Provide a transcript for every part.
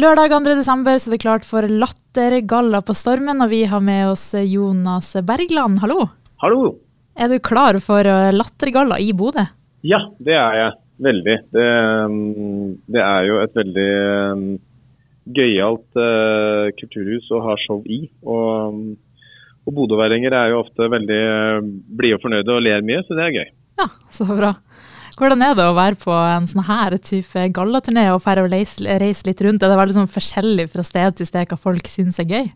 Lørdag 2. desember så er det klart for lattergalla på Stormen, og vi har med oss Jonas Bergland. Hallo. Hallo. Er du klar for eh, lattergalla i Bodø? Ja, det er jeg. Veldig. Det, mm, det er jo et veldig mm, gøyalt uh, kulturhus å ha show i. Og, mm, og bodøværinger er jo ofte veldig blide og fornøyde og ler mye, så det er gøy. Ja, så bra. Hvordan er det å være på en sånn her type gallaturné og fære å reise, reise, litt rundt? Er det veldig sånn forskjellig fra sted til sted hva folk syns er gøy?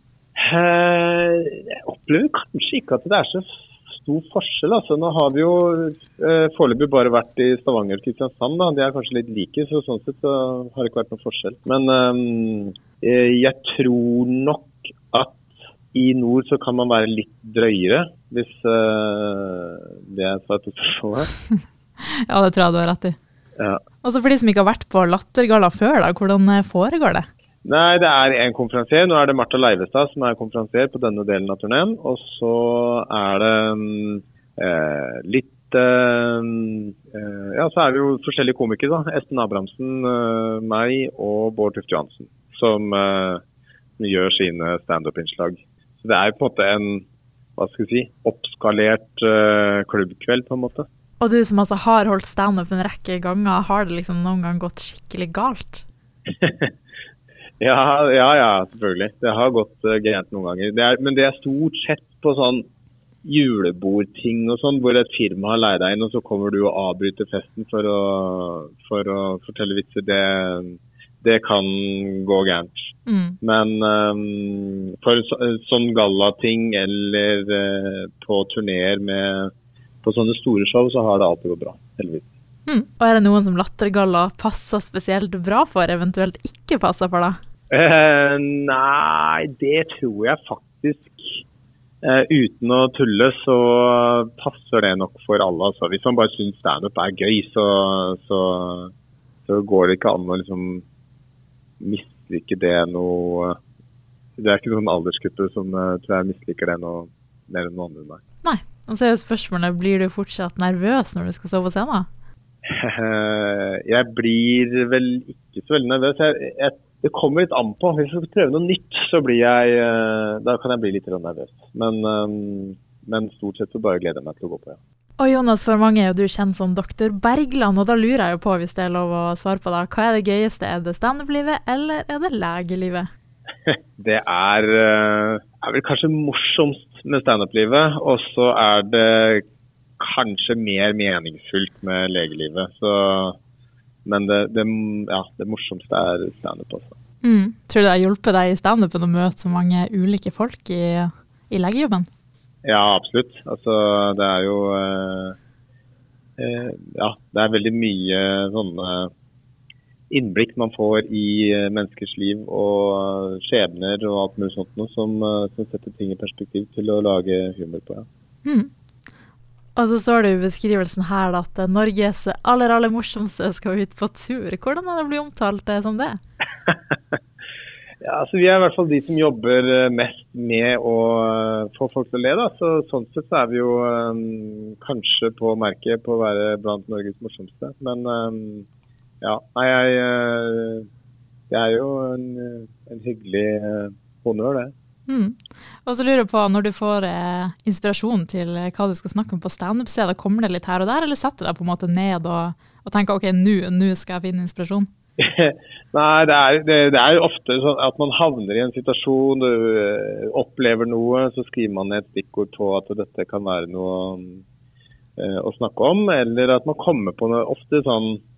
Jeg opplever kanskje ikke at det er så stor forskjell. Altså, nå har vi jo eh, foreløpig bare vært i Stavanger og Kristiansand. Da. De er kanskje litt like, så sånn sett så har det ikke vært noen forskjell. Men eh, jeg tror nok at i nord så kan man være litt drøyere, hvis eh, det er at du forstår det. ja, det tror jeg du har rett i. Ja. Også for de som ikke har vært på Lattergalla før, da, hvordan eh, foregår det? Nei, det er en konferansier. Nå er det Marta Leivestad som er konferansier på denne delen av turneen. Og så er det eh, litt eh, eh, Ja, så er det jo forskjellige komikere, da. Esten Abrahamsen, eh, meg og Bård Tufte Johansen. Som gjør sine standup-innslag. Så det er på en måte en hva skal vi si, oppskalert klubbkveld, på en måte. Og du som altså har holdt standup en rekke ganger, har det liksom noen gang gått skikkelig galt? Ja, ja, ja, selvfølgelig. Det har gått uh, gærent noen ganger. Det er, men det er stort sett på sånn julebordting og sånn, hvor et firma har leid deg inn, og så kommer du og avbryter festen for å, for å fortelle vitser. Det, det kan gå gærent. Mm. Men um, for så, sånn gallating eller uh, på turneer med på sånne store show, så har det alltid gått bra. Heldigvis. Mm. Og er det noen som lattergalla passer spesielt bra for, eventuelt ikke passer for deg? Uh, nei, det tror jeg faktisk uh, Uten å tulle så passer det nok for alle. Altså. Hvis man bare syns standup er gøy, så, så, så, går det ikke an å liksom mislike det noe Det er ikke noen aldersgruppe som uh, tror jeg misliker det noe mer enn noen andre. Nei. Og så er jo spørsmålet, blir du fortsatt nervøs når du skal stå på scenen? Jeg blir vel ikke så veldig nervøs. Jeg, jeg, det kommer litt an på. Hvis jeg skal prøve noe nytt, så blir jeg eh, Da kan jeg bli litt nervøs. Men, eh, men stort sett så bare gleder jeg meg til å gå på, ja. Og Jonas, for mange er jo du kjent som doktor Bergland, og da lurer jeg jo på, hvis det er lov å svare på da, hva er det gøyeste? Er det standup-livet, eller er det legelivet? det er, eh, er vel kanskje morsomst med standup-livet, og så er det kanskje mer meningsfullt med legelivet. Så, men det, det, ja, det morsomste er standup. Altså. Mm. Tror du det har hjulpet deg i standupen å møte så mange ulike folk i, i legejobben? Ja, absolutt. Altså, det er jo eh, eh, Ja, det er veldig mye sånne innblikk man får i eh, menneskers liv og skjebner og alt mulig sånt noe, som, eh, som, setter ting i perspektiv til å lage humor på. Ja. Mm. Og så står det i beskrivelsen her at Norges aller, aller morsomste skal ut på tur. Hvordan er det blitt omtalt det som det? ja, altså Vi er i hvert fall de som jobber eh, mest med å eh, få folk til å le. da. Så, sånn sett så er vi jo um, kanskje på merket på å være blant Norges morsomste. Men um, ja, nei, jeg, det er jo en, en hyggelig honnør, det. Mm. Og så lurer jeg på, Når du får eh, inspirasjon til eh, hva du skal snakke om på standup-stedet, kommer det litt her og der, eller setter du deg på en måte ned og, og tenker ok, nå skal jeg finne inspirasjon? Nei, det er, det, det er, ofte sånn at man havner i en situasjon, du opplever noe, så skriver man et stikkord på at dette kan være noe uh, å snakke om. Eller at man kommer på noe ofte sånn Eh,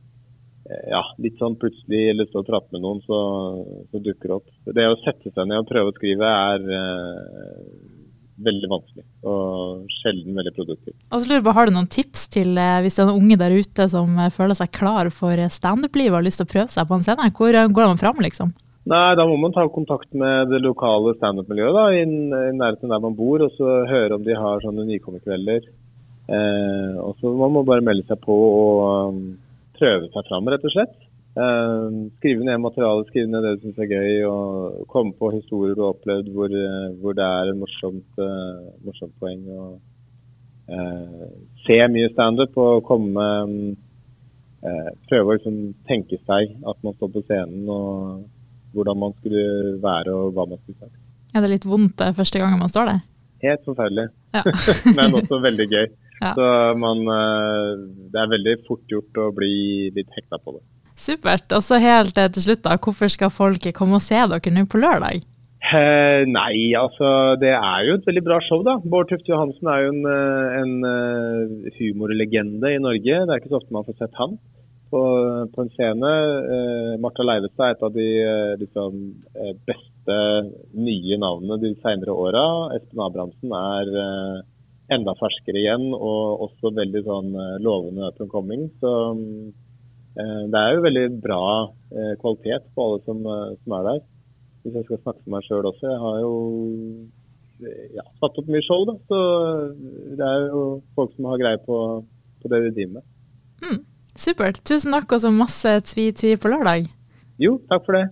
ja, litt sånn plutselig lyst til å prate med noen, så, så, dukker det opp. Det å sette seg ned og prøve å skrive er eh, veldig vanskelig og sjelden veldig produktivt. Og så lurer jeg på, Har du noen tips til eh, hvis det er noen unge der ute som eh, føler seg klar for standup-livet og har lyst til å prøve seg på en scene? Hvor eh, går man fram, liksom? Nei, Da må man ta kontakt med det lokale standup-miljøet i, i nærheten der man bor, og så høre om de har sånne nykommerkvelder. Eh, og så må man bare melde seg på og prøve seg fram, rett og slett. Uh, skrive ned materialet, skrive ned det du syns er gøy, og komme på historier du har opplevd hvor, uh, hvor det er et morsomt, uh, morsomt poeng. Og, se mye standup og komme Prøve å liksom tenke seg at man står på scenen og hvordan man skulle være og hva man skulle sagt. Er det litt vondt første gangen man står der? Helt forferdelig, Ja. men også veldig gøy. Ja. Så man, eh, det er veldig fort gjort å bli litt hekta på det. Supert. Og så helt til slutt, da. Hvorfor skal folk komme og se dere nå på lørdag? Eh, nei, altså det er jo et veldig bra show, da. Bård Tufte Johansen er jo en, eh, en eh, humorlegende i Norge. Det er ikke så ofte man får sett han på, på en scene. Eh, Martha Leivestad er et av de liksom, beste nye navnene de senere åra. Espen Abrahamsen er eh, enda ferskere igjen, og også veldig sånn eh, lovende up and coming. Så eh, det er jo veldig bra eh, kvalitet på alle som, som er der hvis jeg skal snakke for meg sjøl også. Jeg har jo ja, satt opp mye show, da. Så det er jo folk som har greie på, på det de driver med. Supert. Tusen takk, og så masse tvi-tvi på lørdag. Jo, takk for det.